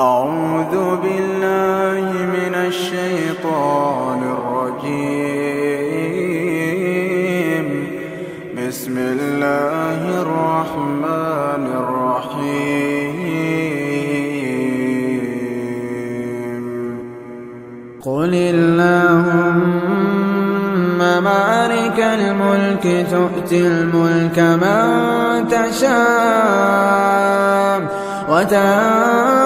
أعوذ بالله من الشيطان الرجيم. بسم الله الرحمن الرحيم. قل اللهم مالك الملك تؤتي الملك من تشاء وتنزع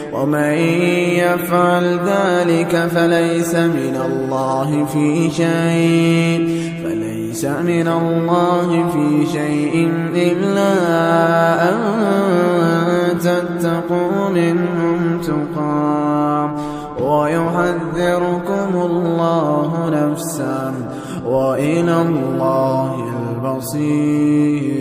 ومن يفعل ذلك فليس من الله في شيء فليس من الله في شيء إلا أن تتقوا منهم تقام ويحذركم الله نفسا وإلى الله البصير.